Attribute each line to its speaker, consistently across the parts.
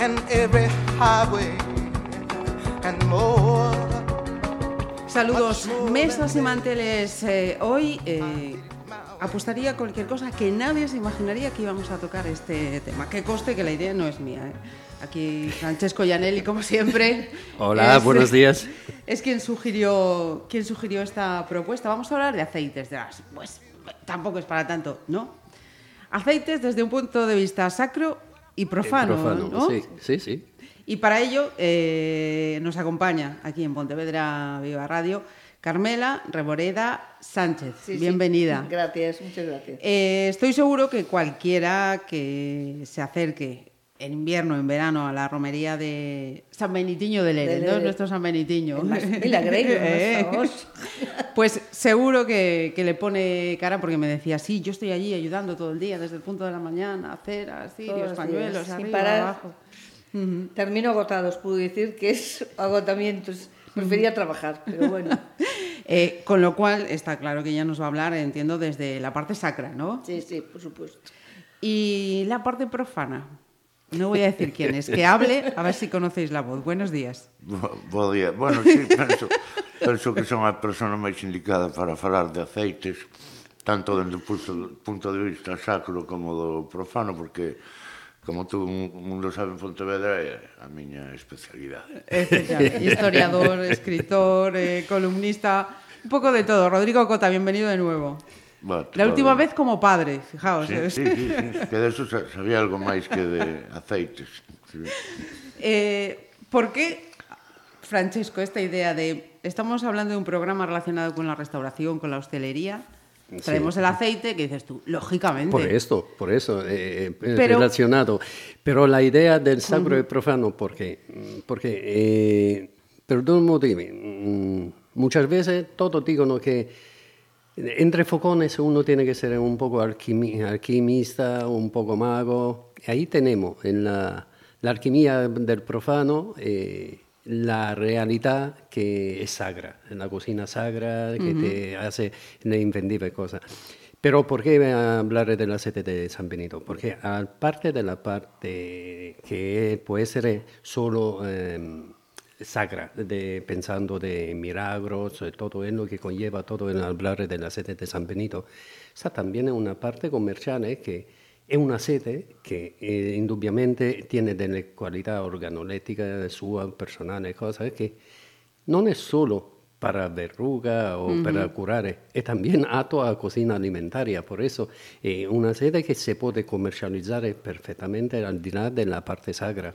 Speaker 1: and every highway and more.
Speaker 2: Saludos, mesas y manteles. Eh, hoy eh, apostaría cualquier cosa que nadie se imaginaría que íbamos a tocar este tema. Que coste que la idea no es mía. ¿eh? Aquí Francesco Gianelli, como siempre.
Speaker 3: Hola,
Speaker 2: es,
Speaker 3: buenos días.
Speaker 2: Es quien sugirió, quien sugirió esta propuesta. Vamos a hablar de aceites, de las, pues tampoco es para tanto, ¿no? Aceites desde un punto de vista sacro y profano,
Speaker 3: profano
Speaker 2: ¿no?
Speaker 3: Sí, sí, sí.
Speaker 2: Y para ello eh, nos acompaña aquí en Pontevedra Viva Radio Carmela Reboreda Sánchez.
Speaker 4: Sí, sí.
Speaker 2: Bienvenida.
Speaker 4: Gracias, muchas gracias.
Speaker 2: Eh, estoy seguro que cualquiera que se acerque en invierno, en verano, a la romería de San Benitiño de Lérez, ¿no? Nuestro San Benitiño.
Speaker 4: Milagreiro,
Speaker 2: Eh. Pues seguro que, que le pone cara porque me decía, sí, yo estoy allí ayudando todo el día, desde el punto de la mañana, ceras, cirios,
Speaker 4: los
Speaker 2: pañuelos,
Speaker 4: sin
Speaker 2: arriba,
Speaker 4: parar.
Speaker 2: abajo.
Speaker 4: Termino agotados, puedo decir que es agotamiento. Prefería trabajar, pero bueno.
Speaker 2: Eh, con lo cual está claro que ella nos va a hablar, entiendo, desde la parte sacra, ¿no?
Speaker 4: Sí, sí, por supuesto.
Speaker 2: Y la parte profana. No voy a decir quién es, que hable, a ver si conocéis la voz. Buenos días.
Speaker 5: Bo, bo día. Bueno, sí, penso, penso que son a persona máis indicada para falar de aceites, tanto dende o punto, punto de vista sacro como do profano, porque como tú mundo sabe en Pontevedra é a miña especialidade.
Speaker 2: Historiador, escritor, eh, columnista, un pouco de todo. Rodrigo Cota, bienvenido de nuevo.
Speaker 5: Bueno,
Speaker 2: la última vez como padre, fijaos.
Speaker 5: Sí,
Speaker 2: ¿eh?
Speaker 5: sí, sí, sí, que de eso sabía algo máis que de aceites. Sí.
Speaker 2: Eh, por que, Francesco, esta idea de... Estamos hablando de un programa relacionado con la restauración, con la hostelería... Traemos sí. el aceite, que dices tú, lógicamente.
Speaker 3: Por esto, por eso, eh, eh
Speaker 2: Pero...
Speaker 3: relacionado. Pero la idea del sacro uh -huh. profano, ¿por qué? Porque, eh, perdón, motivo, mm, muchas veces todos no que entre focones uno tiene que ser un poco alquimi- alquimista, un poco mago. Ahí tenemos en la, la alquimia del profano eh, la realidad que es sagra, la cocina sagra que te hace le inventive cosas. Pero ¿por qué hablar del aceite de San Benito? Porque aparte de la parte que puede ser solo eh, sacra, de, pensando de milagros, eh, todo lo que conlleva todo el hablar del aceite de San Benito, está también una parte comercial eh, que es un aceite que eh, indubbiamente tiene delle qualità organolettiche sue, personali, cose che non è solo para verruga o para curare, è también apto a cocina alimentaria, por eso è una sede che si può commercializzare perfettamente al di là della parte sagra.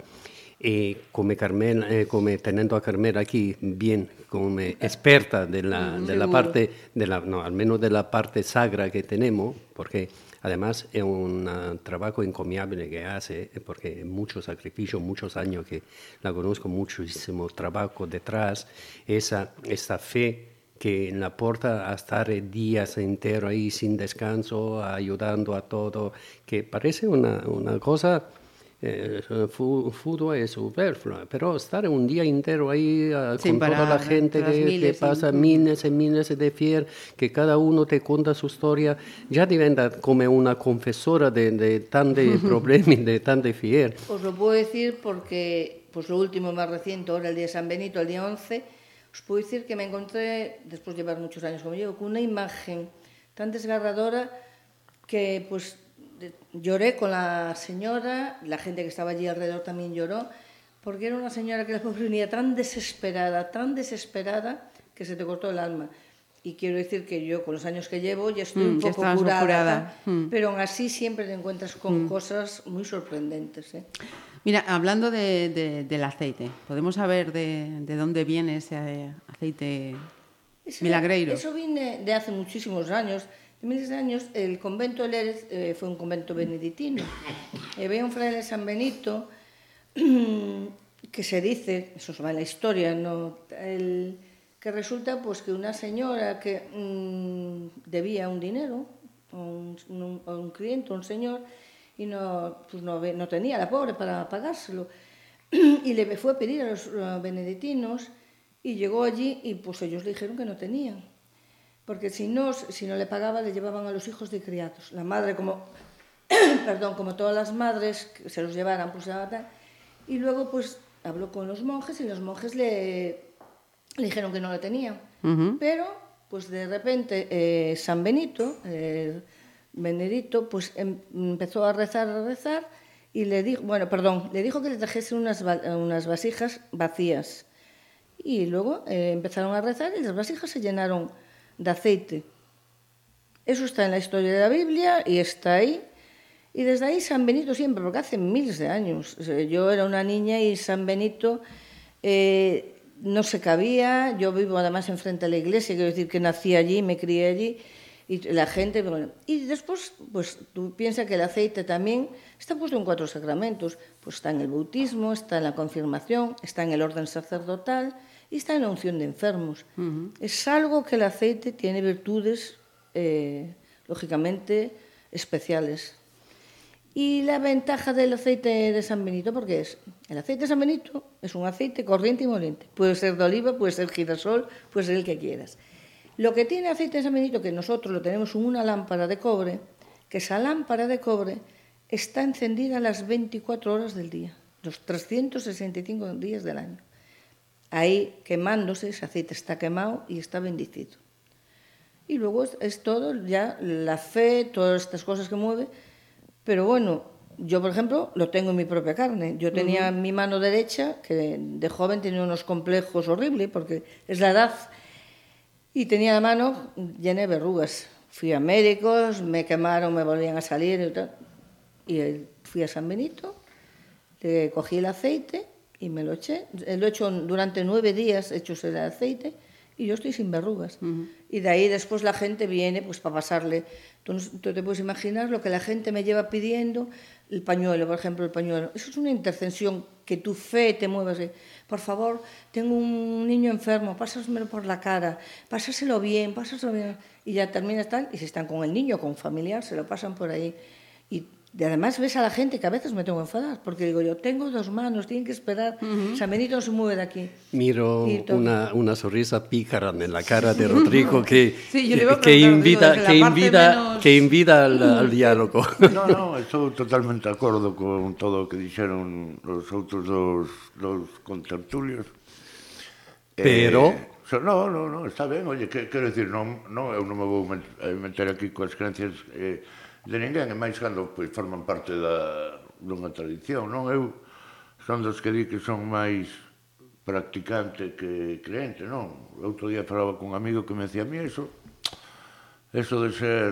Speaker 3: E come, Carmela, eh, come tenendo a Carmela aquí bien come esperta della, della parte, della, no, almeno della parte sagra que tenemos, porque además es un ah, trabajo encomiable que hace, eh, porque mucho sacrificio, muchos años que la conozco, muchísimo trabajo detrás, esa, esta fe que la porta a estar días enteros ahí sin descanso, ayudando a todo, que parece una, una cosa eh, fútbol es superfluo, pero estar un día entero ahí
Speaker 2: uh,
Speaker 3: con parar, toda la gente que,
Speaker 2: miles, que,
Speaker 3: pasa sí. miles y miles de fier, que cada uno te cuenta su historia, ya diventa como una confesora de, de tan de problemas, de tan de fier.
Speaker 4: Os lo puedo decir porque, pues lo último más reciente, ahora el día de San Benito, el día 11, os puedo decir que me encontré, después de llevar muchos años como yo, con una imagen tan desgarradora que pues lloré con la señora, la gente que estaba allí alrededor también lloró, porque era una señora que la pobre venía tan desesperada, tan desesperada, que se te cortó el alma. Y quiero decir que yo, con los años que llevo, ya estoy
Speaker 2: Mm,
Speaker 4: un poco curada,
Speaker 2: Mm.
Speaker 4: pero aún así siempre te encuentras con cosas muy sorprendentes. ¿eh?
Speaker 2: Mira, hablando de- de- del aceite, ¿podemos saber de, de dónde viene ese aceite milagreiro?
Speaker 4: Eso viene de hace muchísimos años. En miles de años, el convento de Lérez eh, fue un convento benedictino. Había un fraile San Benito que se dice, eso va en la historia, no, el, que resulta pues que una señora que mmm, debía un dinero a un, un, a un cliente, un señor, y no, pues no, no tenía la pobre para pagárselo. y le fue a pedir a los benedictinos y llegó allí y pues ellos le dijeron que no tenían. Porque si no, si no le pagaba, le llevaban a los hijos de criados. La madre, como, perdón, como todas las madres, que se los llevaran, pues. Y luego, pues, habló con los monjes y los monjes le, le dijeron que no lo tenían. Uh -huh. Pero, pues de repente, eh, San Benito, eh, Benedito, pues em, empezó a rezar, a rezar, y le dijo, bueno, perdón, le dijo que le trajese unas, unas vasijas vacías. Y luego eh, empezaron a rezar y las vasijas se llenaron de aceite. Eso está en la historia de la Biblia y está ahí. Y desde ahí San Benito siempre, porque hace miles de años. Yo era una niña y San Benito eh, no se cabía. Yo vivo además enfrente de la iglesia, quiero decir que nací allí, me crié allí. Y la gente, bueno, y después, pues tú piensas que el aceite también está puesto en cuatro sacramentos. Pues está en el bautismo, está en la confirmación, está en el orden sacerdotal y está en la unción de enfermos. Uh -huh. Es algo que el aceite tiene virtudes, eh, lógicamente, especiales. Y la ventaja del aceite de San Benito, porque es, el aceite de San Benito es un aceite corriente y moliente. Puede ser de oliva, puede ser girasol, puede ser el que quieras. Lo que tiene aceite de San Benito, que nosotros lo tenemos en una lámpara de cobre, que esa lámpara de cobre está encendida las 24 horas del día, los 365 días del año. Ahí quemándose, ese aceite está quemado y está bendecido. Y luego es, es todo ya la fe, todas estas cosas que mueve. Pero bueno, yo por ejemplo lo tengo en mi propia carne. Yo tenía uh -huh. mi mano derecha, que de joven tenía unos complejos horribles, porque es la edad, y tenía la mano llena de verrugas. Fui a médicos, me quemaron, me volvían a salir y tal. Y fui a San Benito, le cogí el aceite y me lo eché. Lo he hecho durante nueve días, he hecho el aceite y yo estoy sin verrugas. Uh -huh. Y de ahí después la gente viene pues para pasarle. Tú, tú, te puedes imaginar lo que la gente me lleva pidiendo, el pañuelo, por ejemplo, el pañuelo. Eso es una intercesión, que tu fe te mueva así. Por favor, tengo un niño enfermo, pásasemelo por la cara, pásaselo bien, pásaselo bien. Y ya terminas tal, y si están con el niño, con familiar, se lo pasan por ahí. E además ves a la gente que a veces me tengo que enfadar, porque digo yo, tengo dos manos, tienen que esperar, uh -huh. San Benito no se mueve de aquí.
Speaker 3: Miro una, una, sonrisa pícara en la cara de Rodrigo que, sí, que, que, invita, digo, que, invita, menos... que invita al, al, diálogo.
Speaker 5: No, no, estou totalmente de acordo con todo o que dixeron os outros dos, dos contertulios.
Speaker 3: Pero...
Speaker 5: Eh, so, no, no, no, está ben, oye, que, quero decir, non, non, eu non me vou meter aquí coas creencias... Eh, de ninguén, e máis cando pois, forman parte da, dunha tradición, non? Eu son dos que di que son máis practicante que creente, non? O outro día falaba con un amigo que me decía a mí eso, eso de ser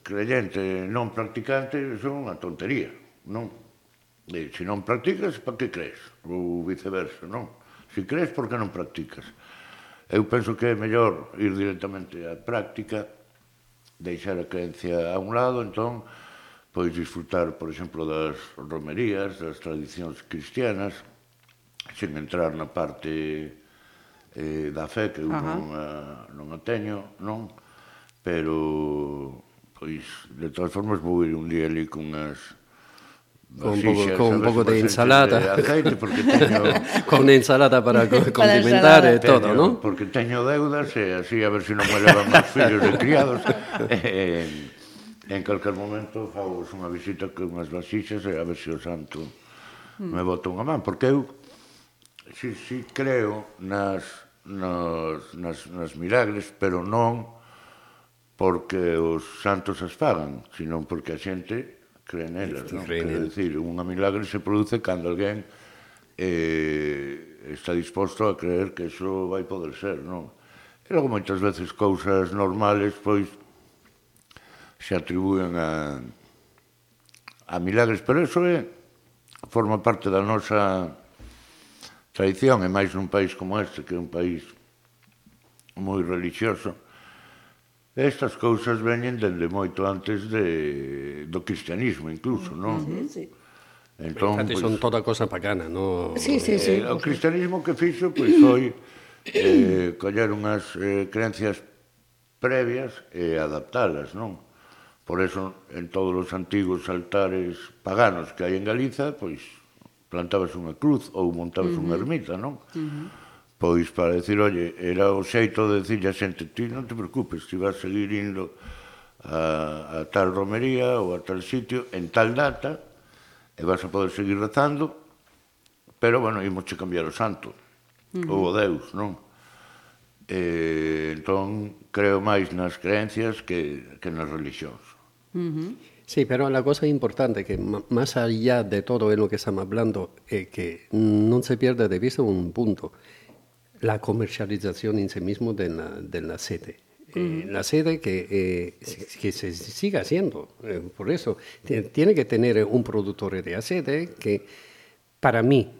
Speaker 5: creyente non practicante é unha tontería, non? E se non practicas, para que crees? Ou viceversa, non? Se crees, por que non practicas? Eu penso que é mellor ir directamente á práctica, deixar a creencia a un lado, entón, pois disfrutar, por exemplo, das romerías, das tradicións cristianas, sen entrar na parte eh, da fe, que eu non a, non a teño, non? Pero, pois, de todas formas, vou ir un día ali con as
Speaker 3: con un poco, con un poco de ensalada.
Speaker 5: De aceite porque teño...
Speaker 3: con ensalada para condimentar e todo, ¿no?
Speaker 5: Porque teño deudas e así a ver se si non me levan máis fillos e criados. Eh, en, en calquer momento fago unha visita que unhas vasixas e eh, a ver se si o santo mm. me bota unha man, porque eu si, si creo nas, nos, nas, nas milagres, pero non porque os santos as fagan, sino porque a xente cree nelas, non? Cree decir, dicir, unha milagre se produce cando alguén eh, está disposto a creer que eso vai poder ser, non? E logo moitas veces cousas normales, pois, se atribúen a, a milagres, pero eso é, forma parte da nosa tradición, e máis nun país como este, que é un país moi religioso, Estas cousas veñen dende moito antes de, do cristianismo, incluso, non?
Speaker 4: Sí, sí.
Speaker 5: Entón,
Speaker 3: Fíjate, pues, pois, son toda cosa pagana, non?
Speaker 4: Sí, sí, sí.
Speaker 5: Eh, o cristianismo que fixo, pois, pues, foi eh, coller unhas eh, creencias previas e adaptalas, non? Por eso, en todos os antigos altares paganos que hai en Galiza, pois, plantabas unha cruz ou montabas uh -huh. unha ermita, non? Uh -huh pois para decir, oye, era o xeito de decirle a xente, ti non te preocupes, ti vas seguir indo a, a tal romería ou a tal sitio en tal data e vas a poder seguir rezando, pero, bueno, imos che cambiar o santo uh -huh. ou o Deus, non? E, entón, creo máis nas creencias que, que nas religións.
Speaker 3: Uh -huh. Sí, pero la cosa importante que más allá de todo en lo que estamos hablando, es eh, que no se pierde de vista un punto. La comercialización en sí mismo de la, de la sede. Eh, la sede que, eh, que se siga haciendo. Eh, por eso tiene que tener un productor de sede que, para mí,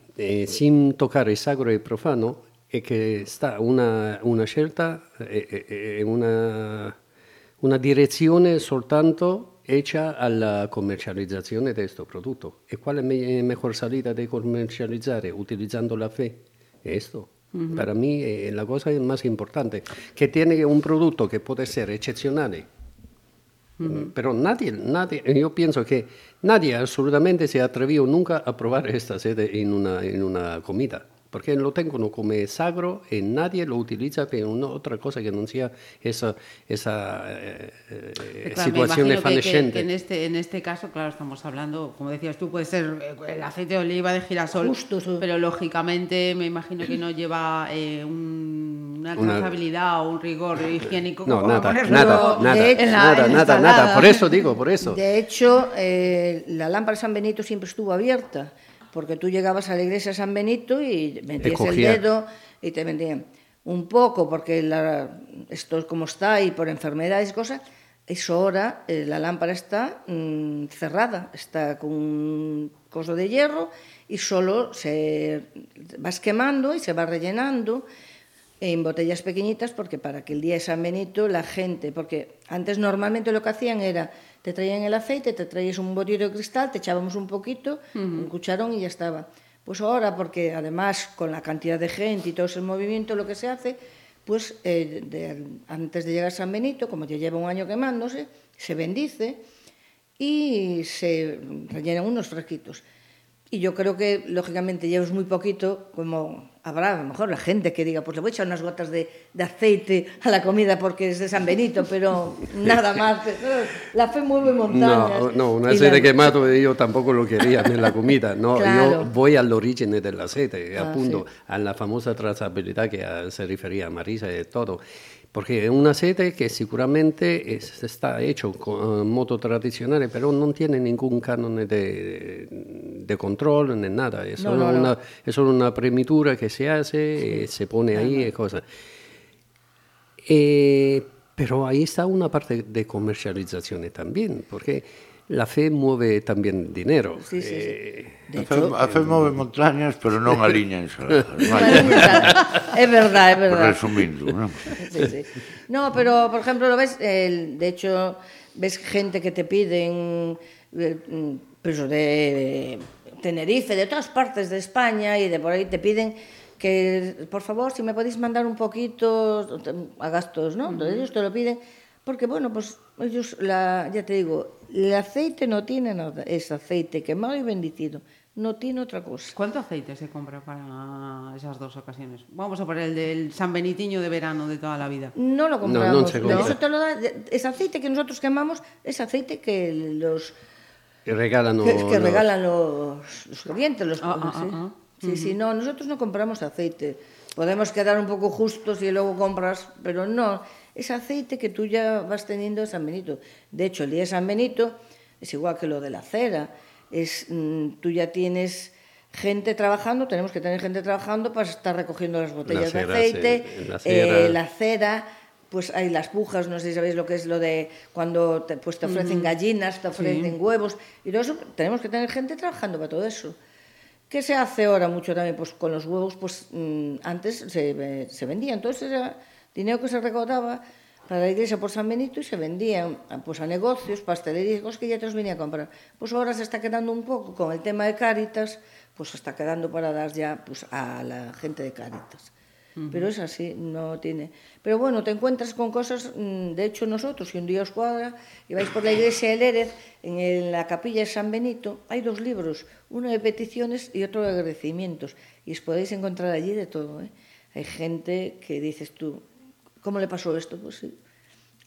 Speaker 3: sin tocar el sacro y profano, es que está una, una scelta, una, una direzione soltanto hecha a la comercializzazione di questo prodotto. E quale è la mejor salida de comercializzare utilizzando la fe? Esto. -huh. Para mí eh, la cosa más importante, que tiene un producto que puede ser excepcional, uh -huh. pero nadie, nadie, yo pienso que nadie absolutamente se atrevió nunca a probar esta sede en una, en una comida. Porque lo tengono come sagro e nadie lo utiliza per una otra cosa que no sea esa, esa eh, eh,
Speaker 2: claro,
Speaker 3: situación
Speaker 2: evanescente. Que, que en, este, en este caso, claro, estamos hablando, como decías tú, puede ser eh, el aceite de oliva de girasol,
Speaker 4: Justo, sí.
Speaker 2: pero lógicamente me imagino que no lleva eh, un, una trazabilidad o un rigor higiénico.
Speaker 3: No, nada, nada, nada, nada, nada, nada, por eso digo, por eso.
Speaker 4: De hecho, eh, la lámpara San Benito siempre estuvo abierta. Porque tú llegabas a la iglesia de San Benito y metías el dedo y te vendían. Un poco, porque la, esto es como está y por enfermedades y cosas, eso ahora eh, la lámpara está mmm, cerrada, está con un coso de hierro y solo se vas quemando y se va rellenando en botellas pequeñitas porque para que el día de San Benito la gente, porque antes normalmente lo que hacían era te traían el aceite, te traías un botillo de cristal, te echábamos un poquito, uh -huh. un cucharón y ya estaba. Pues ahora, porque además con la cantidad de gente y todo ese movimiento, lo que se hace, pues eh, de, antes de llegar a San Benito, como ya lleva un año quemándose, se bendice y se rellenan unos frasquitos. Y yo creo que, lógicamente, llevas muy poquito, como habrá a lo mejor la gente que diga, pues le voy a echar unas gotas de, de aceite a la comida porque es de San Benito, pero nada más. La fe mueve montañas.
Speaker 3: No, no un aceite la... quemado yo tampoco lo quería en la comida. No, claro. yo voy al origen del aceite, ah, apunto sí. a la famosa trazabilidad que se refería a Marisa y todo. Porque è un aceite che sicuramente está hecho con modo tradizionale, però non tiene ningún canone de, control ni nada. Es, no, solo no, no. Una, es solo una premitura que se hace, sí. se pone ahí y cosas. E, pero ahí está una parte de comercialización también, porque la fe mueve también dinero.
Speaker 4: Sí, sí, sí.
Speaker 5: Eh, a, fe, a fe eh, move montañas, pero non aliñanse. Eh,
Speaker 4: é verdade, é verdade.
Speaker 5: Resumindo, non?
Speaker 4: Sí, sí. No, pero, por exemplo, lo ves, el, de hecho, ves gente que te piden eh, mm, pues, de Tenerife, de todas partes de España y de por ahí te piden que, por favor, si me podéis mandar un poquito a gastos, ¿no? Entonces ellos te lo piden porque, bueno, pues ellos, la, ya te digo, El aceite no tiene nada, es aceite quemado y bendecido, no tiene otra cosa.
Speaker 2: ¿Cuánto aceite se compra para esas dos ocasiones? Vamos a poner el del San Benitiño de verano de toda la vida.
Speaker 4: No lo compramos. No, no se compra. Eso te lo da, es aceite que nosotros quemamos, es aceite que los...
Speaker 3: Que regalan los...
Speaker 4: Que, que regalan los, los clientes. Los, ah, ah, sí, ah, sí, uh -huh. sí, no, nosotros no compramos aceite. Podemos quedar un poco justos y luego compras, pero no es aceite que tú ya vas teniendo en San Benito. De hecho, el día de San Benito es igual que lo de la cera. Es, mm, tú ya tienes gente trabajando, tenemos que tener gente trabajando para estar recogiendo las botellas
Speaker 3: cera,
Speaker 4: de aceite,
Speaker 3: sí. la,
Speaker 4: eh, la cera, pues hay las pujas, no sé si sabéis lo que es lo de cuando te, pues te ofrecen uh -huh. gallinas, te ofrecen sí. huevos, y todo eso, tenemos que tener gente trabajando para todo eso. ¿Qué se hace ahora mucho también? Pues con los huevos, pues mmm, antes se, se vendían, entonces era dinero que se recaudaba, para a iglesia por San Benito e se vendían pues, a negocios, pastelerías, cosas que ya te los venía a comprar. Pues ahora se está quedando un pouco con el tema de Cáritas, pues se está quedando para dar ya pues, a la gente de Cáritas. Uh -huh. Pero es así, no tiene... Pero bueno, te encuentras con cosas, mm, de hecho nosotros, si un día os cuadra y vais por la iglesia de Lérez, en la capilla de San Benito, hay dos libros, uno de peticiones y otro de agradecimientos, y os podéis encontrar allí de todo. ¿eh? Hay gente que dices tú, ¿cómo le pasó esto? Pues sí,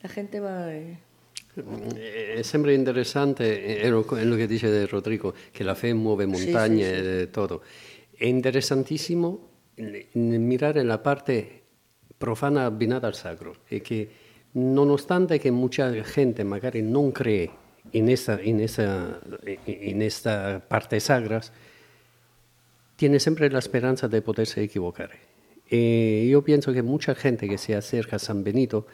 Speaker 4: la gente va... Eh...
Speaker 3: È sempre interessante, è quello che dice Rodrigo, che la fe muove montagne sì, sì, sì. e tutto. È interessantissimo mirare la parte profana abbinata al sacro e che nonostante che mucha gente magari non cree in esta, in esta, in esta parte sacra, tiene sempre la speranza di potersi equivocare. E io penso che mucha gente che si acerca a San Benito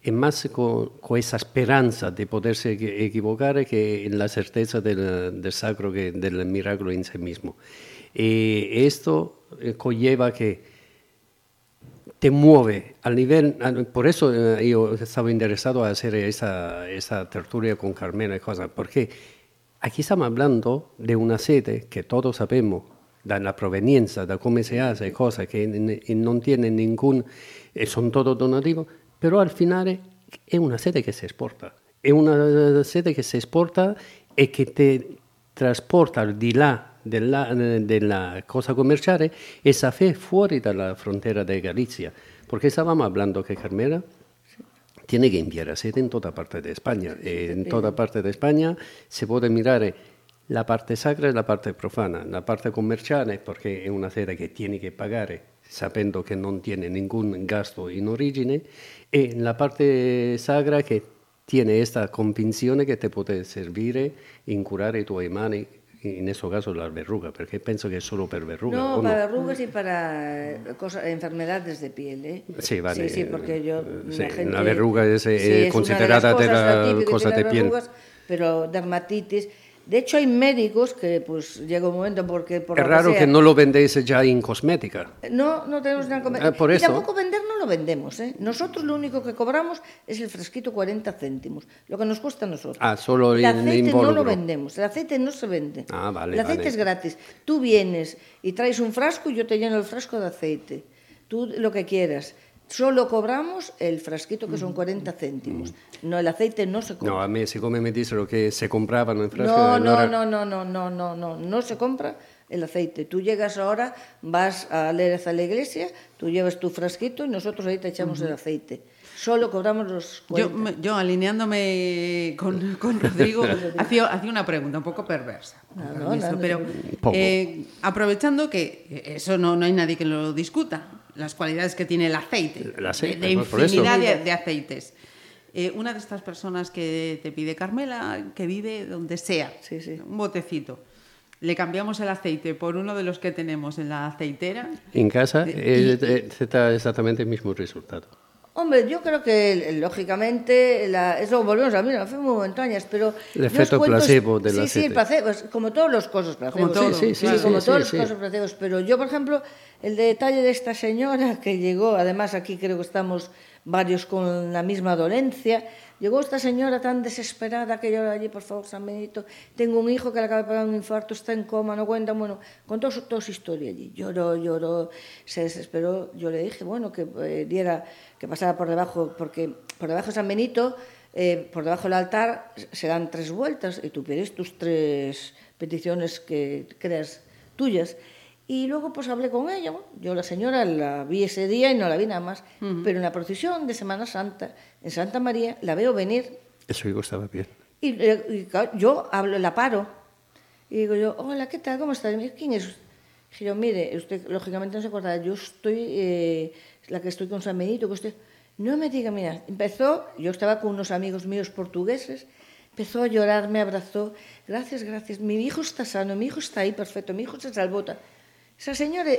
Speaker 3: è más con, con esa speranza di potersi equivocare che la certeza del, del sacro, che, del miracolo in sé mismo. E questo conlleva che te mueve al nivel, por eso eh, yo estaba interesado a hacer esa, esa tertulia con Carmela y cosas, porque aquí estamos hablando de una sede que todos sabemos, de la proveniencia, de cómo se hace, cosas que no tienen ningún, eh, son todos donativos, pero al final es una sede que se exporta. Es una sede que se exporta y que te transporta al di là della, della cosa commerciale esa fe fuori dalla frontera de Galicia. Porque estábamos hablando que Carmela tiene que enviar a sede en toda parte de España. Eh, en toda parte de España se puede mirar la parte sacra e la parte profana. La parte commerciale perché è una sede che tiene che pagare sapendo che non tiene ningún gasto in origine e la parte sacra che tiene questa convinzione che ti può servire in curare i tuoi en ese caso las verrugas, porque pienso que es solo para verrugas.
Speaker 4: No, para verrugas y para eh, cosas, enfermedades de piel. ¿eh?
Speaker 3: Sí, vale.
Speaker 4: Sí, sí, porque yo.
Speaker 3: Sí, la, gente, la verruga es, eh, sí, es considerada de las cosas de piel. Verrugas,
Speaker 4: pero dermatitis. De hecho, hay médicos que pues llega un momento porque... Por
Speaker 3: es raro que, sea, que, no lo vendéis ya en cosmética.
Speaker 4: No, no tenemos nada en cosmética.
Speaker 3: Eh, por eso.
Speaker 4: Y tampoco vender no lo vendemos. ¿eh? Nosotros lo único que cobramos es el fresquito 40 céntimos, lo que nos cuesta a nosotros.
Speaker 3: Ah, solo
Speaker 4: el aceite
Speaker 3: no
Speaker 4: lo vendemos, el aceite no se vende.
Speaker 3: Ah, vale,
Speaker 4: El aceite
Speaker 3: vale.
Speaker 4: es gratis. Tú vienes y traes un frasco y yo te lleno el frasco de aceite. Tú lo que quieras. Solo cobramos el frasquito que son mm. 40 céntimos. Mm. No, el aceite no se compra.
Speaker 3: No, a mí se come me dice lo que se compraba en frasco.
Speaker 4: No, no, no, no, no, no, no, no, no se compra el aceite. Tú llegas ahora, vas a Lérez a la iglesia, tú llevas tu frasquito y nosotros ahí te echamos uh -huh. el aceite. Solo cobramos los 40.
Speaker 2: Yo, yo alineándome con, con Rodrigo, hacía, hacía, una pregunta un poco perversa.
Speaker 4: No, no, no,
Speaker 2: pero eh, aprovechando que eso no, no hay nadie que lo discuta, las cualidades que tiene el aceite,
Speaker 3: el aceite
Speaker 2: de, de infinidad de, de, aceites. Eh, una de estas personas que te pide Carmela, que vive donde sea,
Speaker 4: sí, sí.
Speaker 2: un botecito. Le cambiamos el aceite por uno de los que tenemos en la aceitera.
Speaker 3: En casa eh, y, exactamente el mismo resultado.
Speaker 4: Hombre, yo creo que lógicamente la, eso volvemos a mí, la fe muy montañas, pero
Speaker 3: el efecto
Speaker 4: cuento,
Speaker 3: placebo del
Speaker 4: sí,
Speaker 3: aceite.
Speaker 4: Sí, el placebo, como todos los cosas placebos.
Speaker 2: Como todo,
Speaker 3: sí, sí,
Speaker 4: sí,
Speaker 3: sí,
Speaker 4: como
Speaker 3: sí,
Speaker 4: todos
Speaker 3: sí,
Speaker 4: los cosas placebos. Pero yo, por ejemplo, el detalle de esta señora que llegó, además aquí creo que estamos varios con la misma dolencia, llegó esta señora tan desesperada que yo allí, por favor, San Benito, tengo un hijo que le acaba de pagar un infarto, está en coma, no cuenta, bueno, contó su, toda su historia allí, lloró, lloró, se desesperó, yo le dije, bueno, que eh, diera, que pasara por debajo, porque por debajo de San Benito, eh, por debajo del altar, se dan tres vueltas y tú pides tus tres peticiones que creas tuyas. Y luego pues hablé con ella, yo la señora la vi ese día y no la vi nada más, uh -huh. pero en la procesión de Semana Santa, en Santa María, la veo venir.
Speaker 3: Eso digo estaba bien.
Speaker 4: Y, y, yo hablo, la paro, y digo yo, hola, ¿qué tal? ¿Cómo está? ¿Quién es usted? Dije yo, mire, usted lógicamente no se acordará, yo estoy, eh, la que estoy con San Benito, que usted... No me diga, mira, empezó, yo estaba con unos amigos míos portugueses, empezó a llorar, me abrazó, gracias, gracias, mi hijo está sano, mi hijo está ahí perfecto, mi hijo se salvó. Esa señora,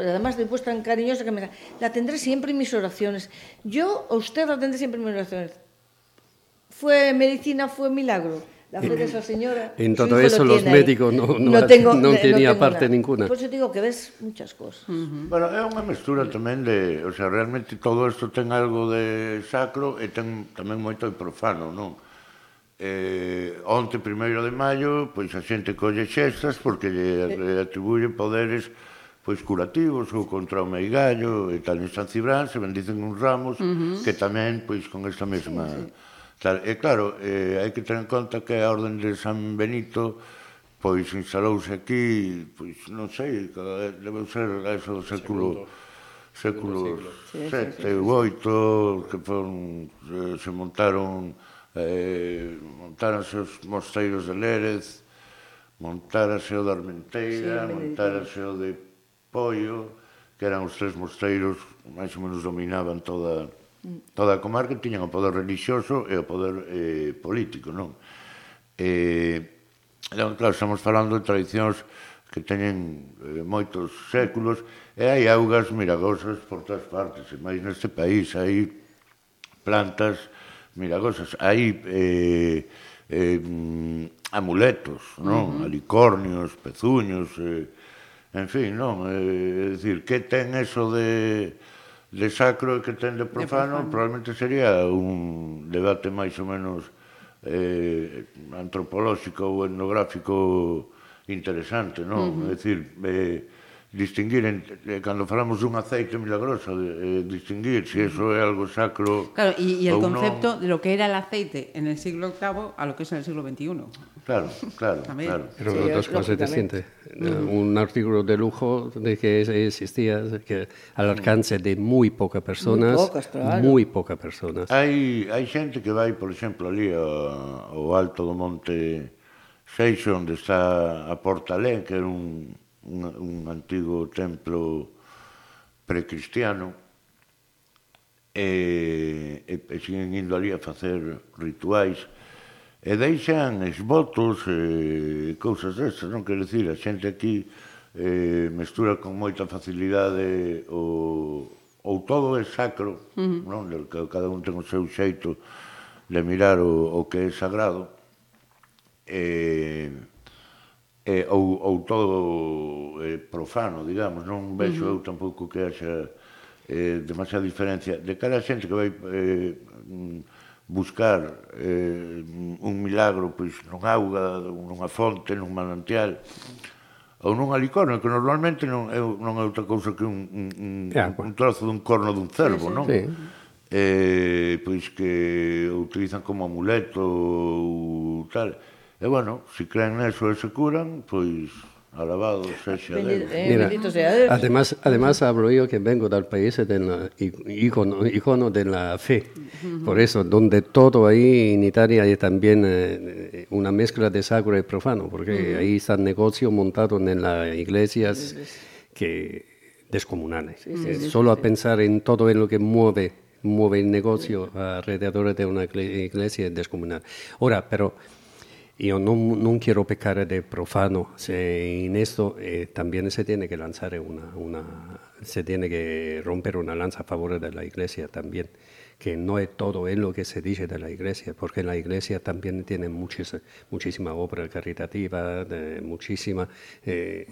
Speaker 4: además de pues tan cariñosa que me da, la tendré siempre en mis oraciones. Yo a usted la tendré siempre en mis oraciones. Fue medicina, fue milagro. La fe de esa señora.
Speaker 3: En todo eso
Speaker 4: lo
Speaker 3: los
Speaker 4: médicos ahí.
Speaker 3: no, no, no,
Speaker 4: tengo, non
Speaker 3: tenía
Speaker 4: tengo
Speaker 3: parte
Speaker 4: nada.
Speaker 3: ninguna.
Speaker 4: Por eso digo que ves muchas cosas. Uh -huh.
Speaker 5: Bueno, é unha mestura tamén de, o sea, realmente todo isto ten algo de sacro e ten tamén moito de profano, non? Eh, onte, primeiro de maio, pois a xente colle xestas porque lle, eh. lle atribuyen poderes pois curativos ou contra o meigallo e tal en San Cibrán se bendicen uns ramos uh -huh. que tamén pois con esta mesma sí, sí. tal. E claro, eh, hai que ter en conta que a orden de San Benito pois instalouse aquí pois non sei, debe ser eso do século século VII, ou 8, que foron, eh, se montaron eh, montáranse os mosteiros de Lérez, montárase o de Armenteira,
Speaker 4: sí,
Speaker 5: montárase o de Pollo, que eran os tres mosteiros máis ou menos dominaban toda toda a comarca, tiñan o poder religioso e o poder eh, político, non? Eh, entón, claro, estamos falando de tradicións que teñen eh, moitos séculos e hai augas miragosas por todas partes, e máis neste país hai plantas mira cosas. Hai eh, eh, amuletos, non? Uh -huh. Alicornios, pezuños, eh, en fin, non? Eh, é dicir, que ten eso de de sacro e que ten de profano, de
Speaker 2: profano.
Speaker 5: probablemente sería un debate máis ou menos eh, antropolóxico ou etnográfico interesante, non? Uh -huh. É dicir, eh, distinguir entre, eh, cando falamos dun aceite milagroso eh, distinguir se si eso é algo sacro
Speaker 2: claro, y, y el concepto
Speaker 5: non...
Speaker 2: de lo que era el aceite en el siglo VIII a lo que es en el siglo XXI
Speaker 5: claro, claro, claro.
Speaker 3: Pero
Speaker 4: sí,
Speaker 3: dos cosas distintas un artículo de lujo de que existía que al alcance de moi pouca personas moi
Speaker 4: pocas, claro.
Speaker 3: muy poca personas
Speaker 5: hai, hai xente que vai, por exemplo, ali ao, ao alto do monte Seixo onde está a Portalé que era un un, un antigo templo precristiano e, e, e siguen indo ali a facer rituais e deixan esbotos e cousas destas, non? quero dicir, a xente aquí eh, mestura con moita facilidade o, ou todo é sacro, uh -huh. non? cada un ten o seu xeito de mirar o, o que é sagrado, e eh, ou, ou todo eh, profano, digamos, non vexo uh -huh. eu tampouco que haxa eh, demasiada diferencia. De cara a xente que vai eh, buscar eh, un milagro pois non auga, nunha fonte, nun manantial, ou nunha licona, que normalmente non é, non é outra cousa que un, un, un, un pois. trozo dun corno dun cervo, sí, sí. non?
Speaker 3: Sí.
Speaker 5: Eh, pois que utilizan como amuleto ou tal E bueno, se creen neso e se curan, pois alabado sexa
Speaker 4: Bendi-
Speaker 5: Deus.
Speaker 4: eh,
Speaker 3: Mira,
Speaker 4: bendito sea
Speaker 3: además, además hablo yo que vengo del país del icono, icono de la fe. Por eso, donde todo ahí en Italia hay también eh, una mezcla de sacro y profano, porque ahí está el negocio montado en las iglesias que descomunales. Eh, Solo a pensar en todo en lo que mueve, mueve el negocio alrededor de una igle- iglesia es descomunal. Ahora, pero io non, non quiero peccare de profano, se in esto eh, también se tiene que lanzar una, una, se tiene que romper una lanza a favor de la iglesia también, que no es todo es lo que se dice de la iglesia, porque la iglesia también tiene muchis, muchísima obra caritativa, de, muchísima, eh,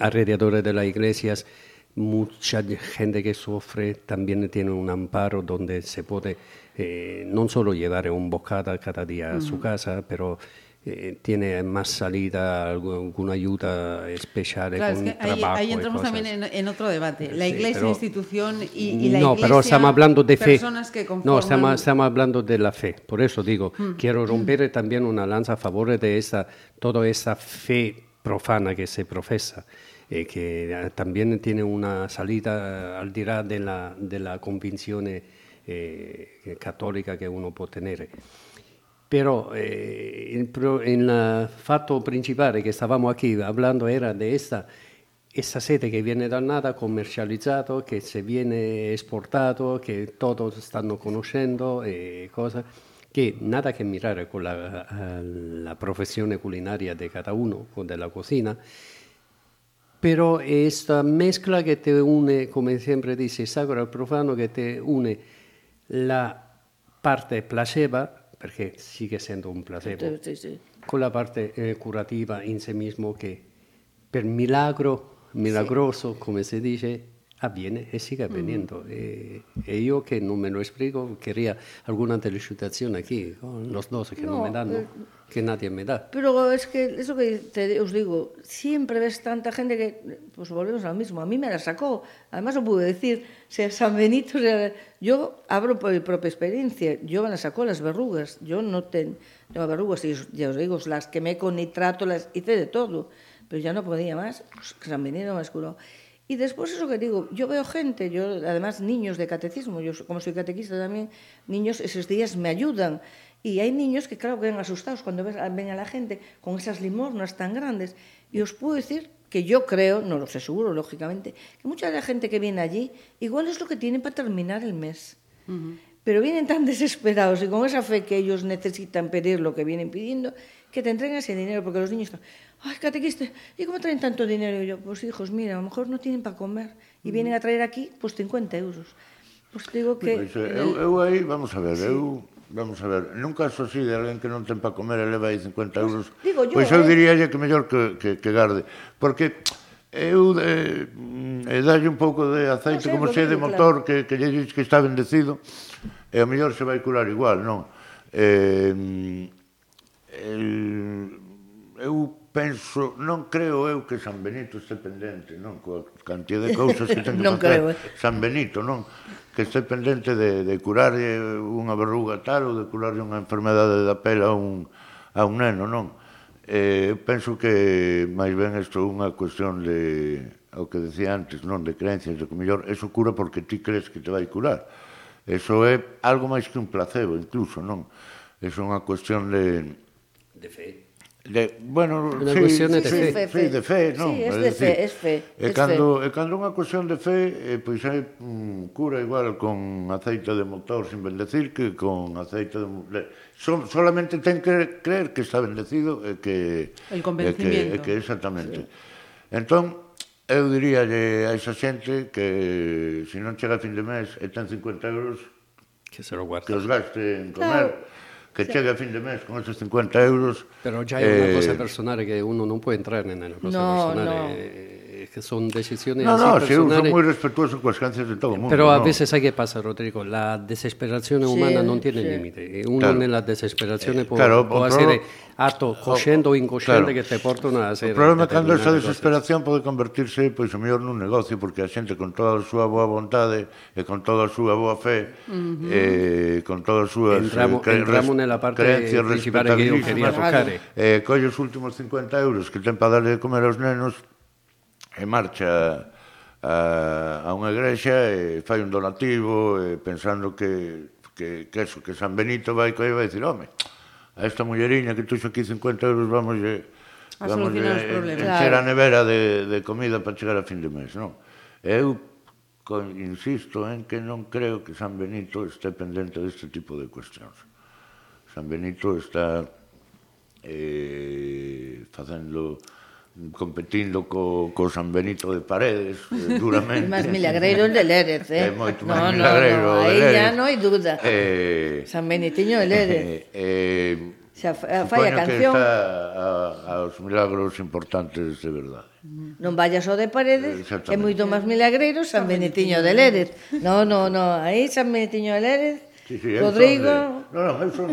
Speaker 3: alrededor de las iglesias, mucha gente que sufre también tiene un amparo donde se puede eh, non solo llevar un bocata cada día a su casa, pero eh, tiene más salida, alguna ayuda especial
Speaker 2: Claro, es
Speaker 3: con
Speaker 2: que ahí,
Speaker 3: trabajo
Speaker 2: ahí entramos también en, en otro debate. La
Speaker 3: Sí,
Speaker 2: iglesia,
Speaker 3: pero-
Speaker 2: institución y, y la
Speaker 3: no,
Speaker 2: iglesia.
Speaker 3: pero estamos hablando de fe.
Speaker 2: Que
Speaker 3: No, estamos, estamos hablando de la fe. Por eso digo,
Speaker 2: Mm.
Speaker 3: quiero romper también una lanza a favor de esa, toda esa fe profana que se profesa, eh, que eh, también tiene una salida al dirá de la, de la convicción eh, católica que uno può tenere. Però eh, il, pro- il fatto principale che stavamo qui hablando era di esta, esta sete che viene da nada commercializzato, che se viene esportato, che tutti stanno conoscendo e cose che nada che mirare con la, eh, la professione culinaria di cada uno, con della cucina, però è questa mescla che ti une, come sempre dice, sacro al profano, che ti une la parte placeba, perché sigue essendo un placebo.
Speaker 4: Sì, sì.
Speaker 3: Con la parte eh, curativa in sé mismo che per milagro, milagroso, come si dice, avviene e sigue avveniendo. E, e io che non me lo explico, quería alguna felicitación aquí, con los dos que no,
Speaker 4: No,
Speaker 3: me dan,
Speaker 4: eh,
Speaker 3: que nadie me da.
Speaker 4: Pero es que eso que te, os digo, siempre ves tanta gente que, pues volvemos a lo mismo, a mí me la sacó, además lo pude decir, sea San Benito, sea, yo hablo por mi propia experiencia, yo me la sacó las verrugas, yo no ten- tengo verrugas, y ya os digo, las quemé con nitrato, las hice de todo, pero ya no podía más, pues San Benito me curó. Y después eso que digo, yo veo gente, yo además niños de catecismo, yo como soy catequista también, niños esos días me ayudan. Y hay niños que claro que ven asustados cuando ven a la gente con esas limosnas tan grandes. Y os puedo decir que yo creo, no lo sé seguro, lógicamente, que mucha de la gente que viene allí igual es lo que tienen para terminar el mes. Pero vienen tan desesperados y con esa fe que ellos necesitan pedir lo que vienen pidiendo, que te entregan ese dinero, porque los niños están, ay, catequista, ¿y cómo traen tanto dinero? Y yo, pues hijos, mira, a lo mejor no tienen para comer y mm. vienen a traer aquí, pues 50 euros. Pues digo que...
Speaker 5: Pois, eh, eu, eu aí, vamos a ver, sí. eu... Vamos a ver, nun caso así de alguén que non ten para comer e leva aí 50 euros,
Speaker 4: digo yo,
Speaker 5: pois eu
Speaker 4: eh?
Speaker 5: diríalle que mellor que, que, que garde. Porque eu mm, eh, e dalle un pouco de aceite,
Speaker 4: no,
Speaker 5: como se de motor, claro. que, que lle dix que está bendecido, e a mellor se vai curar igual, non? Eh, mm, el, eu penso, non creo eu que San Benito este pendente, non, coa cantidad de cousas que ten que
Speaker 4: non creo, eh?
Speaker 5: San Benito, non, que este pendente de, de curar eh, unha verruga tal ou de curar unha enfermedade da pela a un, a un neno, non. Eh, penso que máis ben isto é unha cuestión de o que decía antes, non de creencias, de que mellor eso cura porque ti crees que te vai curar. Eso é algo máis que un placebo, incluso, non? Eso é unha cuestión de...
Speaker 3: De fe
Speaker 5: De, bueno,
Speaker 3: unha
Speaker 5: sí,
Speaker 3: cuestión de,
Speaker 5: sí, de
Speaker 3: fe.
Speaker 5: fe. Sí, de fe, non?
Speaker 4: Sí, es de
Speaker 5: decir,
Speaker 4: fe, es fe.
Speaker 5: E
Speaker 4: es
Speaker 5: cando, fe. e cando unha cuestión de fe, eh, pois hai mm, cura igual con aceite de motor sin bendecir que con aceite de... So, solamente ten que creer que está bendecido e que...
Speaker 2: El convencimiento.
Speaker 5: E que, e que exactamente. Sí. Entón, eu diría a esa xente que se non chega a fin de mes e ten 50 euros...
Speaker 3: Que se lo guarda.
Speaker 5: Que os gaste en comer. Claro que chegue a fin de mes con esos 50 euros...
Speaker 3: Pero ya hay una
Speaker 5: eh,
Speaker 3: cosa personal que uno no puede entrar en la cosa
Speaker 4: No,
Speaker 3: personal.
Speaker 4: no.
Speaker 3: eh, que son decisiones
Speaker 5: No,
Speaker 3: así
Speaker 5: no, sí, eu son
Speaker 3: personales.
Speaker 5: moi respetuoso coas creencias de todo o mundo.
Speaker 3: Pero a
Speaker 5: no.
Speaker 3: veces hay que pasar, Rodrigo. La desesperación humana no tiene
Speaker 4: sí.
Speaker 3: límite. Uno
Speaker 5: Claro.
Speaker 3: en la desesperación puede,
Speaker 5: claro,
Speaker 3: puede hacer acto consciente o inconsciente
Speaker 5: claro.
Speaker 3: que te portan a hacer
Speaker 5: O problema é cando esa
Speaker 3: cosas.
Speaker 5: desesperación pode convertirse pois, o mellor nun negocio, porque a xente con toda a súa boa vontade e con toda a súa boa fe e con todas as súas
Speaker 3: Entramos-
Speaker 5: cre-
Speaker 3: entramos
Speaker 5: res-
Speaker 3: nela parte
Speaker 5: creencias
Speaker 3: principal que eu quería
Speaker 5: respetabilísimas,
Speaker 3: tocar,
Speaker 5: eh, colle os últimos 50 euros que ten para darle de comer aos nenos e marcha a, a unha igrexa e fai un donativo e pensando que que, que eso, que San Benito vai coa e vai dicir, home, a esta mulleriña que tuxo aquí 50 euros vamos e,
Speaker 2: a vamos eh, e,
Speaker 5: encher
Speaker 4: claro.
Speaker 5: a nevera de, de comida para chegar a fin de mes, non? Eu con, insisto en que non creo que San Benito este pendente deste tipo de cuestións. San Benito está eh, facendo competindo co, co San Benito de Paredes eh, duramente.
Speaker 4: máis milagreiro de Lérez, eh?
Speaker 5: É moito máis
Speaker 4: no,
Speaker 5: milagreiro
Speaker 4: no,
Speaker 5: no.
Speaker 4: Aí já non hai dúda.
Speaker 5: Eh,
Speaker 4: San Benitiño de Lérez.
Speaker 5: Eh, eh,
Speaker 4: Xa eh, fai a
Speaker 5: canción. Que está a, aos milagros importantes de verdade. Mm.
Speaker 4: Non vayas ao de Paredes, é moito máis milagreiro San, Benitiño de Lérez. No, no, no, aí San Benitiño de Lérez,
Speaker 5: sí, sí,
Speaker 4: Rodrigo...
Speaker 5: Son de, non, non, eu son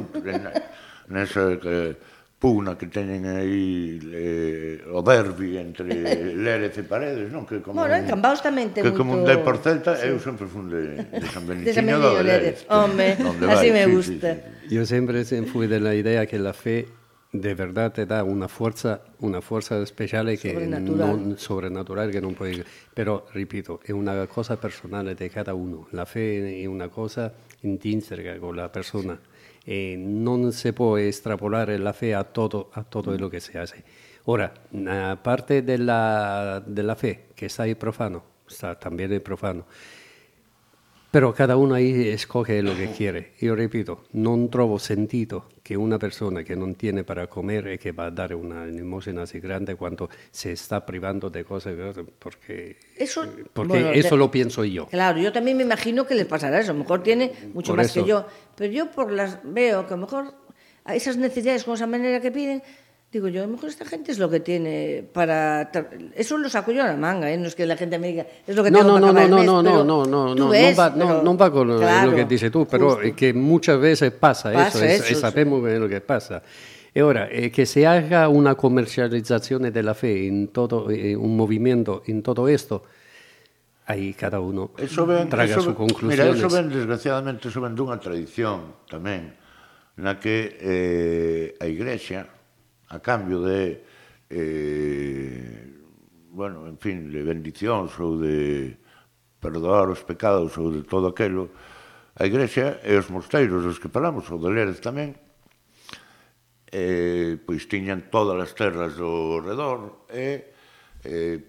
Speaker 5: nesa... Que, pugna que teñen aí eh, o derbi entre Lérez e Paredes, non? Que como
Speaker 4: Bueno,
Speaker 5: un-
Speaker 4: en Cambaos tamén ten
Speaker 5: que como un
Speaker 4: moito-
Speaker 5: de por Celta, eu sempre fun de, de San
Speaker 4: De
Speaker 5: do
Speaker 4: Lérez. Home, así
Speaker 5: vai,
Speaker 4: me
Speaker 5: sí,
Speaker 4: gusta.
Speaker 5: sí, sí.
Speaker 3: Yo siempre se- fui de la idea que la fe de verdad te da una fuerza, una fuerza especial que
Speaker 4: Sobrenatural.
Speaker 3: no sobrenatural que no puede. Pero repito, es una cosa personal de cada uno. La fe es una cosa intrínseca con la persona. eh, non si può estrapolare la fede a tutto, a tutto quello che si fa. Ora, una parte della, della fe che sta in profano, sta anche in profano, però cada uno ahí escoge lo che quiere. Io ripeto, non trovo sentito che una persona che non tiene para comer e che va a dare una limosina así grande cuando se está privando de cosas, porque
Speaker 4: Eso,
Speaker 3: porque
Speaker 4: bueno,
Speaker 3: eso
Speaker 4: te-
Speaker 3: lo pienso yo.
Speaker 4: Claro, yo también me imagino que le pasará eso. A lo mejor tiene mucho
Speaker 3: Por
Speaker 4: más
Speaker 3: eso.
Speaker 4: que yo. Pero yo por las veo que a lo mejor esas necesidades con esa manera que piden, digo yo, a lo mejor esta gente es lo que tiene para... tra- Eso lo saco yo a la manga, ¿eh? No es que la gente me diga, es lo que
Speaker 3: No,
Speaker 4: tengo
Speaker 3: no,
Speaker 4: para
Speaker 3: no, no,
Speaker 4: mes,
Speaker 3: no,
Speaker 4: pero
Speaker 3: no, no, no,
Speaker 4: tú
Speaker 3: no,
Speaker 4: ves,
Speaker 3: non va, no,
Speaker 4: pero-
Speaker 3: non va con
Speaker 4: claro,
Speaker 3: lo che dici tu, però
Speaker 4: justo.
Speaker 3: è che muchas veces pasa,
Speaker 4: Pasa
Speaker 3: eso, es-
Speaker 4: eso,
Speaker 3: e
Speaker 4: sí.
Speaker 3: que es lo que pasa. E ora, eh, che se haga una comercializzazione della fe in todo, eh, un movimiento en todo esto, ahí cada uno
Speaker 5: Eso ven,
Speaker 3: traga
Speaker 5: eso,
Speaker 3: sus
Speaker 5: ven-
Speaker 3: conclusiones.
Speaker 5: Mira, eso ven, desgraciadamente, eso ven dunha tradición tamén, na que eh, a Igrexa, a cambio de eh, bueno, en fin, de bendicións ou de perdoar os pecados ou de todo aquelo, a Igrexa e os mosteiros dos que falamos, ou de Lérez tamén, eh, pois tiñan todas as terras do redor e eh,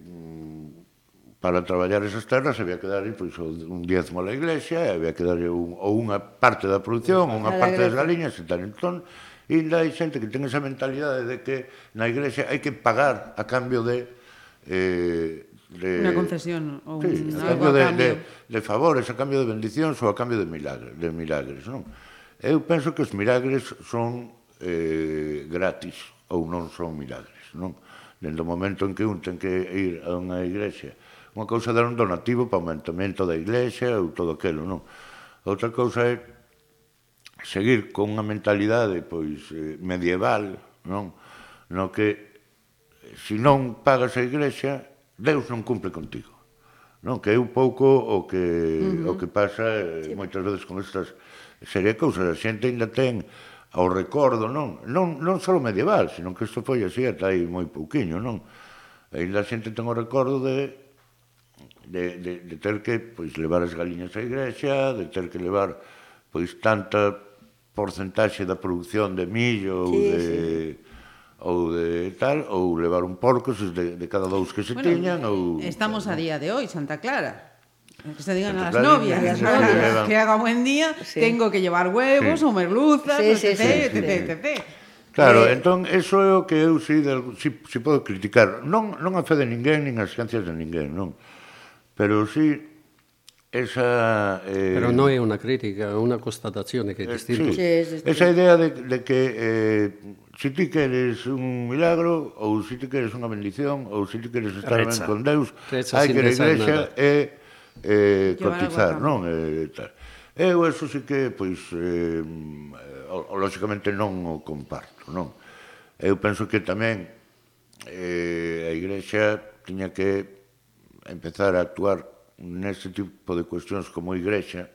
Speaker 5: para traballar esas terras había que dar pois, un diezmo a la iglesia, había que dar un, ou unha parte da produción, unha parte das galiñas e tal. Entón, E ainda hai xente que ten esa mentalidade de que na iglesia hai que pagar a cambio de... Eh, de
Speaker 2: Una concesión ou
Speaker 5: sí,
Speaker 2: un...
Speaker 5: a cambio, de, a
Speaker 2: cambio.
Speaker 5: De, de favores, a cambio de bendicións ou a cambio de milagres, de milagres non? Eu penso que os milagres son eh, gratis ou non son milagres, non? Dendo o momento en que un ten que ir a unha iglesia, unha cousa dar un donativo para o mantemento da iglesia ou todo aquilo, non? Outra cousa é seguir con unha mentalidade pois eh, medieval, non? No que eh, se non pagas a igrexa, Deus non cumpre contigo. Non, que é un pouco o que uh -huh. o que pasa eh, sí. moitas veces con estas serie cousas, a xente ainda ten ao recordo, non? Non, non só medieval, senón que isto foi así ata aí moi pouquiño, non? Ainda a xente ten o recordo de de, de, de ter que pois, levar as galiñas á igrexa, de ter que levar pois tanta porcentaxe da produción de millo
Speaker 4: sí, ou
Speaker 5: de sí ou de tal, ou levar un porco de, de cada dous que se
Speaker 2: bueno,
Speaker 5: teñan eh, ou
Speaker 2: Estamos a día de hoy, Santa Clara. Que se digan
Speaker 5: Santa as
Speaker 2: novias, as
Speaker 4: novias,
Speaker 2: que haga buen día,
Speaker 4: sí.
Speaker 2: tengo que llevar huevos
Speaker 5: sí.
Speaker 2: ou merluzas,
Speaker 4: sí, sí,
Speaker 2: etc,
Speaker 4: sí,
Speaker 2: etc, etc.
Speaker 5: Claro,
Speaker 2: eh,
Speaker 5: entón, eso é o que eu si, del, si, si podo criticar. Non, non a fe de ninguén, nin as ciencias de ninguén, non. Pero si esa... Eh,
Speaker 3: Però non è una critica, è una constatazione che è
Speaker 4: distinta. Eh, sì.
Speaker 5: Esa idea de, de que eh, se ti queres un milagro ou se ti queres unha bendición ou se ti queres estar
Speaker 3: Reza.
Speaker 5: ben con Deus,
Speaker 3: Reza
Speaker 5: hai que a
Speaker 3: igrexa
Speaker 5: é eh, cotizar, non? Eh, tal. Eu eso sí que, pois, eh, lógicamente non o comparto, non? Eu penso que tamén eh, a igrexa tiña que empezar a actuar neste tipo de cuestións como igrexa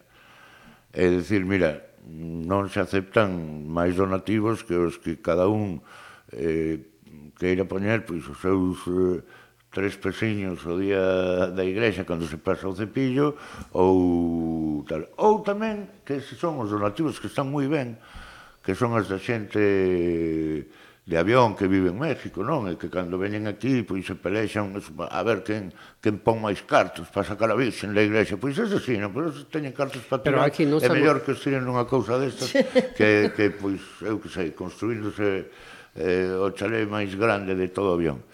Speaker 5: é dicir, mira, non se aceptan máis donativos que os que cada un eh, queira poñer pois, os seus eh, tres pesiños o día da igrexa cando se pasa o cepillo ou tal. Ou tamén que se son os donativos que están moi ben, que son as da xente eh, de avión que vive en México, non? E que cando veñen aquí, pois se pelexan a ver quen, quen pon máis cartos para sacar a virxen da igrexa. Pois eso sí, non? Pois Pero se teñen cartos para tirar.
Speaker 3: Aquí non
Speaker 5: é mellor que estiren unha cousa destas que, que, pois, eu que sei, construíndose eh, o chalé máis grande de todo o avión.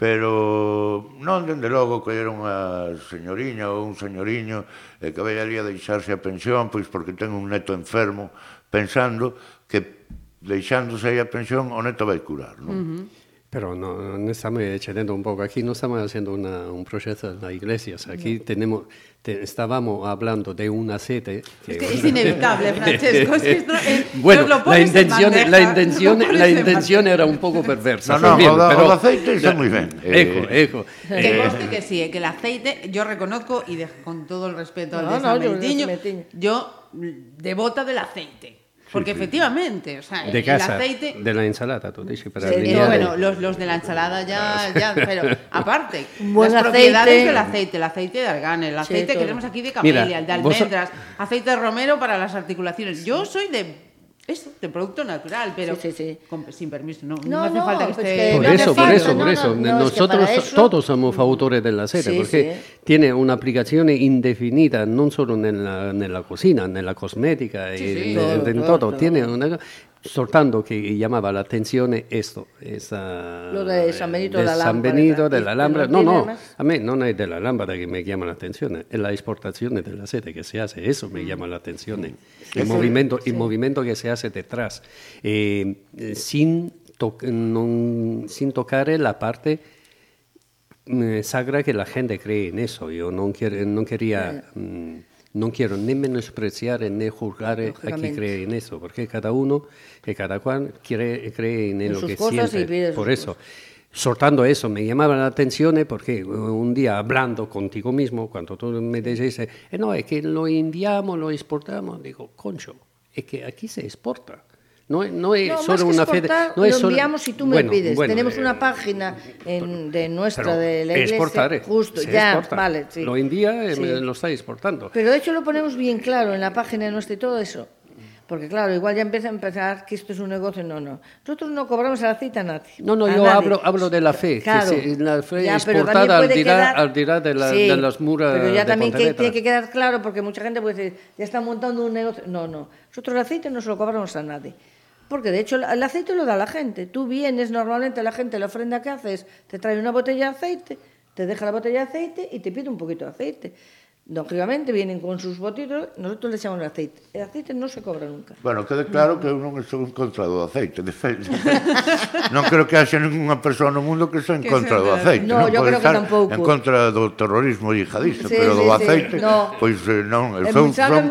Speaker 5: Pero non dende logo que era unha señoriña ou un señoriño eh, que veía ali a deixarse a pensión, pois porque ten un neto enfermo, pensando que deixándose aí a pensión o neto vai curar, non? Uh -huh.
Speaker 3: Pero no, no estamos excediendo un poco. Aquí no estamos haciendo una, un proceso en las iglesias. Aquí tenemos, te- estábamos hablando de una sete.
Speaker 2: Es que es inevitable, Francesco. Es que esto, eh,
Speaker 3: bueno,
Speaker 2: lo
Speaker 3: la intención, la intención, la
Speaker 2: en
Speaker 3: intención era un poco perversa.
Speaker 5: No, no,
Speaker 3: también, pero-
Speaker 5: do aceite está moi ben.
Speaker 3: Ejo,
Speaker 5: Eh,
Speaker 3: ejo.
Speaker 2: Que conste que sí, eh, que el aceite, yo reconozco, y de- con todo el respeto al
Speaker 4: No,
Speaker 2: de
Speaker 4: no,
Speaker 2: San
Speaker 4: yo-
Speaker 2: Benitiño. yo mm, devota del aceite. Porque efectivamente, o sea,
Speaker 3: De
Speaker 2: el
Speaker 3: casa,
Speaker 2: aceite...
Speaker 3: de la ensalada, tú dices, para
Speaker 4: Sí,
Speaker 2: Eh, bueno, los, los de la ensalada ya, ya, pero aparte,
Speaker 4: buen
Speaker 2: las propiedades
Speaker 4: aceite.
Speaker 2: del aceite, el aceite de argán, el
Speaker 4: Sí,
Speaker 2: aceite que tenemos aquí de camelia,
Speaker 3: Mira,
Speaker 2: el de
Speaker 3: vos-
Speaker 2: almendras, aceite de romero para las articulaciones. Yo soy de Eso, de producto natural, pero
Speaker 4: Sí, sí, sí.
Speaker 2: con- sin permiso. No, no,
Speaker 4: No,
Speaker 2: hace
Speaker 4: no,
Speaker 2: falta que
Speaker 4: pues
Speaker 2: esté.
Speaker 4: que
Speaker 3: Por
Speaker 4: no
Speaker 3: eso, por eso,
Speaker 4: no,
Speaker 3: por
Speaker 4: no,
Speaker 3: eso.
Speaker 4: no, es que
Speaker 3: Nosotros todos somos autores della sede,
Speaker 4: Sí,
Speaker 3: perché tiene un'applicazione indefinita non solo nella, nella cocina, nella cosmetica e in
Speaker 4: certo.
Speaker 3: todo. Tiene una, soltanto che chiamava l'attenzione esto, esa,
Speaker 4: Lo de San Benito
Speaker 3: de San Benito
Speaker 4: ¿no?
Speaker 3: della
Speaker 4: ¿Y
Speaker 3: Lámpara.
Speaker 4: no
Speaker 3: No, a me non è della Lámpara che mi chiama l'attenzione, è la esportazione della sede che si hace, eso me llama la atención. El movimiento, el movimiento que se hace detrás, eh, eh, sin, to- non- sin tocar la parte eh, sagra que la gente cree en eso. Yo no, quiero, no quería, mm, no quiero ni menospreciar ni juzgar a quien
Speaker 4: Lógicamente.
Speaker 3: cree en eso, porque cada uno y cada cual cree, cree en,
Speaker 4: En
Speaker 3: lo
Speaker 4: sus
Speaker 3: que
Speaker 4: cosas
Speaker 3: siente. Por eso. Soltando eso, me llamaba la atención eh, porque un día hablando contigo mismo, cuando tú me dices, eh, no, es que lo enviamos, lo exportamos, digo, concho, es que aquí se exporta. No, no es
Speaker 4: No,
Speaker 3: solo una fe.
Speaker 4: exportar,
Speaker 3: No es
Speaker 4: lo
Speaker 3: solo-
Speaker 4: enviamos si tú me
Speaker 3: Bueno,
Speaker 4: pides.
Speaker 3: bueno,
Speaker 4: Tenemos
Speaker 3: eh,
Speaker 4: una página en- de nuestra, de la iglesia.
Speaker 3: exportar,
Speaker 4: Justo, ya,
Speaker 3: exporta.
Speaker 4: vale, sí.
Speaker 3: Lo envía, eh,
Speaker 4: Sí.
Speaker 3: lo está exportando.
Speaker 4: Pero de hecho lo ponemos bien claro en la página nuestra y todo eso. Porque claro, igual ya empieza a empezar que esto es un negocio. No, no. Nosotros no cobramos a la cita a nadie.
Speaker 3: No, no, yo
Speaker 4: nadie.
Speaker 3: hablo, hablo de la fe,
Speaker 4: Claro.
Speaker 3: que se- la fe
Speaker 4: Ya,
Speaker 3: exportada al dirá,
Speaker 4: quedar-
Speaker 3: al dirá de, la-
Speaker 4: Sí,
Speaker 3: de las muras
Speaker 4: Pero ya
Speaker 3: de
Speaker 4: también que tiene que quedar claro porque mucha gente puede decir, ya están montando un negocio. No, no. Nosotros el aceite no se lo cobramos a nadie. Porque de hecho el aceite lo da la gente. Tú vienes, normalmente la gente, la ofrenda que haces, te trae una botella de aceite, te deja la botella de aceite y te pide un poquito de aceite. Lógicamente vienen con sus botitos, nosotros le echamos el aceite. El aceite no se cobra nunca.
Speaker 5: Bueno, quede claro que eu non estou en contra do aceite, de feito. non creo que haxa ninguna persoa no mundo que sea en contra do aceite.
Speaker 4: No,
Speaker 5: non
Speaker 4: yo creo que tampouco.
Speaker 5: En contra do terrorismo yihadista,
Speaker 4: sí,
Speaker 5: pero
Speaker 4: sí,
Speaker 5: do aceite, sí,
Speaker 4: no.
Speaker 5: pois pues, eh, non. Eu son,
Speaker 4: son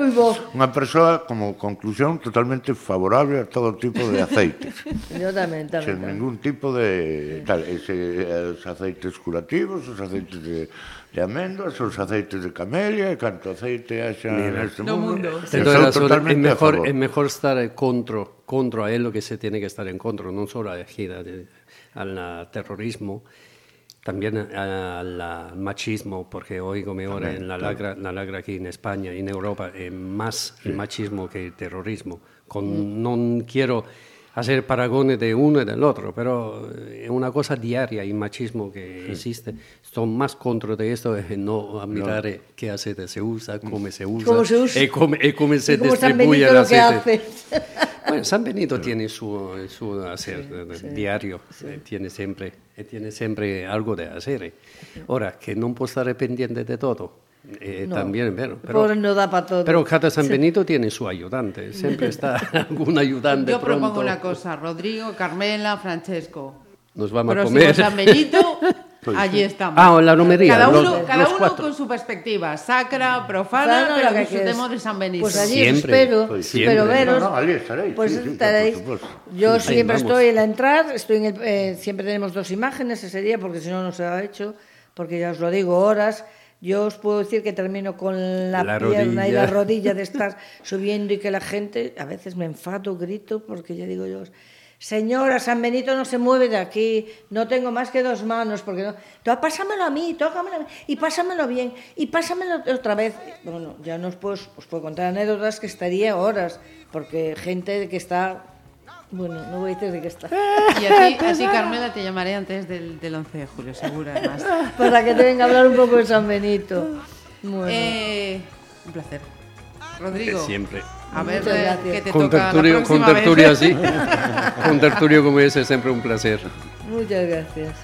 Speaker 5: unha persoa, como conclusión, totalmente favorable a todo tipo de aceites.
Speaker 4: yo tamén, tamén.
Speaker 5: Sen ningún tipo de... Tal, ese, eh, os aceites curativos, os aceites de de améndoas, os aceites de camelia, e canto aceite haxa neste
Speaker 2: No
Speaker 5: mundo.
Speaker 2: mundo.
Speaker 3: es
Speaker 5: totalmente a
Speaker 3: mejor, es mejor estar contra, contra es lo que se tiene que estar en contra, no solo a gira de- al terrorismo, también a- al machismo, porque oigo ahora en la lagra, la lagra aquí en España y en Europa, eh, más el machismo que el terrorismo. Con, No quiero hacer paragones de uno y del otro, pero eh, es una cosa diaria el machismo que existe. Son más contra de esto, es no a mirar eh, qué aceite se usa, cómo se usa,
Speaker 4: Cómo se usa.
Speaker 3: y cómo, y cómo se distribuye
Speaker 4: Benito
Speaker 3: el
Speaker 4: lo que
Speaker 3: aceite.
Speaker 4: hace.
Speaker 3: Bueno, San Benito tiene su, su hacer eh, diario, eh, tiene, siempre, eh, tiene siempre algo de hacer. eh. Ahora, que no puedo estar pendiente de todo, eh,
Speaker 4: No.
Speaker 3: también, pero, pero,
Speaker 4: no da para todo.
Speaker 3: pero cada San Benito tiene su ayudante, siempre está algún ayudante
Speaker 2: Yo propongo
Speaker 3: pronto.
Speaker 2: una cosa, Rodrigo, Carmela, Francesco.
Speaker 3: Nos vamos a comer.
Speaker 2: San Benito, allí estamos.
Speaker 3: Ah, en la romería,
Speaker 2: Cada
Speaker 3: los-
Speaker 2: uno, cada
Speaker 3: los
Speaker 2: uno
Speaker 3: cuatro.
Speaker 2: con su perspectiva, sacra, profana,
Speaker 4: Claro,
Speaker 2: pero
Speaker 4: que
Speaker 2: disfrutemos
Speaker 4: quieres.
Speaker 2: de San Benito.
Speaker 4: Pues allí
Speaker 3: Siempre,
Speaker 4: espero,
Speaker 3: pues
Speaker 4: espero
Speaker 3: siempre.
Speaker 4: veros.
Speaker 5: No, no, allí estaréis,
Speaker 4: Pues
Speaker 5: sí, sí,
Speaker 4: estaréis. Yo siempre
Speaker 3: vamos.
Speaker 4: estoy en la entrar, estoy en el, eh, siempre tenemos dos imágenes ese día, porque si no, no se ha hecho, porque ya os lo digo, horas. Yo os puedo decir que termino con la,
Speaker 3: La
Speaker 4: pierna y la
Speaker 3: rodilla.
Speaker 4: rodilla de estar subiendo y que la gente, a veces me enfado, grito, porque ya digo yo, señora, San Benito no se mueve de aquí, no tengo más que dos manos, porque no, tú, pásamelo a mí, tócamelo a mí, y pásamelo bien, y pásamelo otra vez. Bueno, ya no os puedo, os puedo contar anécdotas que estaría horas, porque gente que está, bueno, no voy a decir de qué está,
Speaker 2: Y a ti, a ti, Carmela, te llamaré antes del, del 11 de julio, seguro, además.
Speaker 4: para que te venga a hablar un poco de San Benito. Bueno,
Speaker 2: Eh, un placer. Rodrigo,
Speaker 3: Siempre.
Speaker 2: a ver eh,
Speaker 4: gracias.
Speaker 2: qué te
Speaker 3: Con
Speaker 2: toca la
Speaker 3: tertulio, con
Speaker 2: vez.
Speaker 3: así, Con Tertulio como ese es siempre un placer.
Speaker 4: Muchas gracias.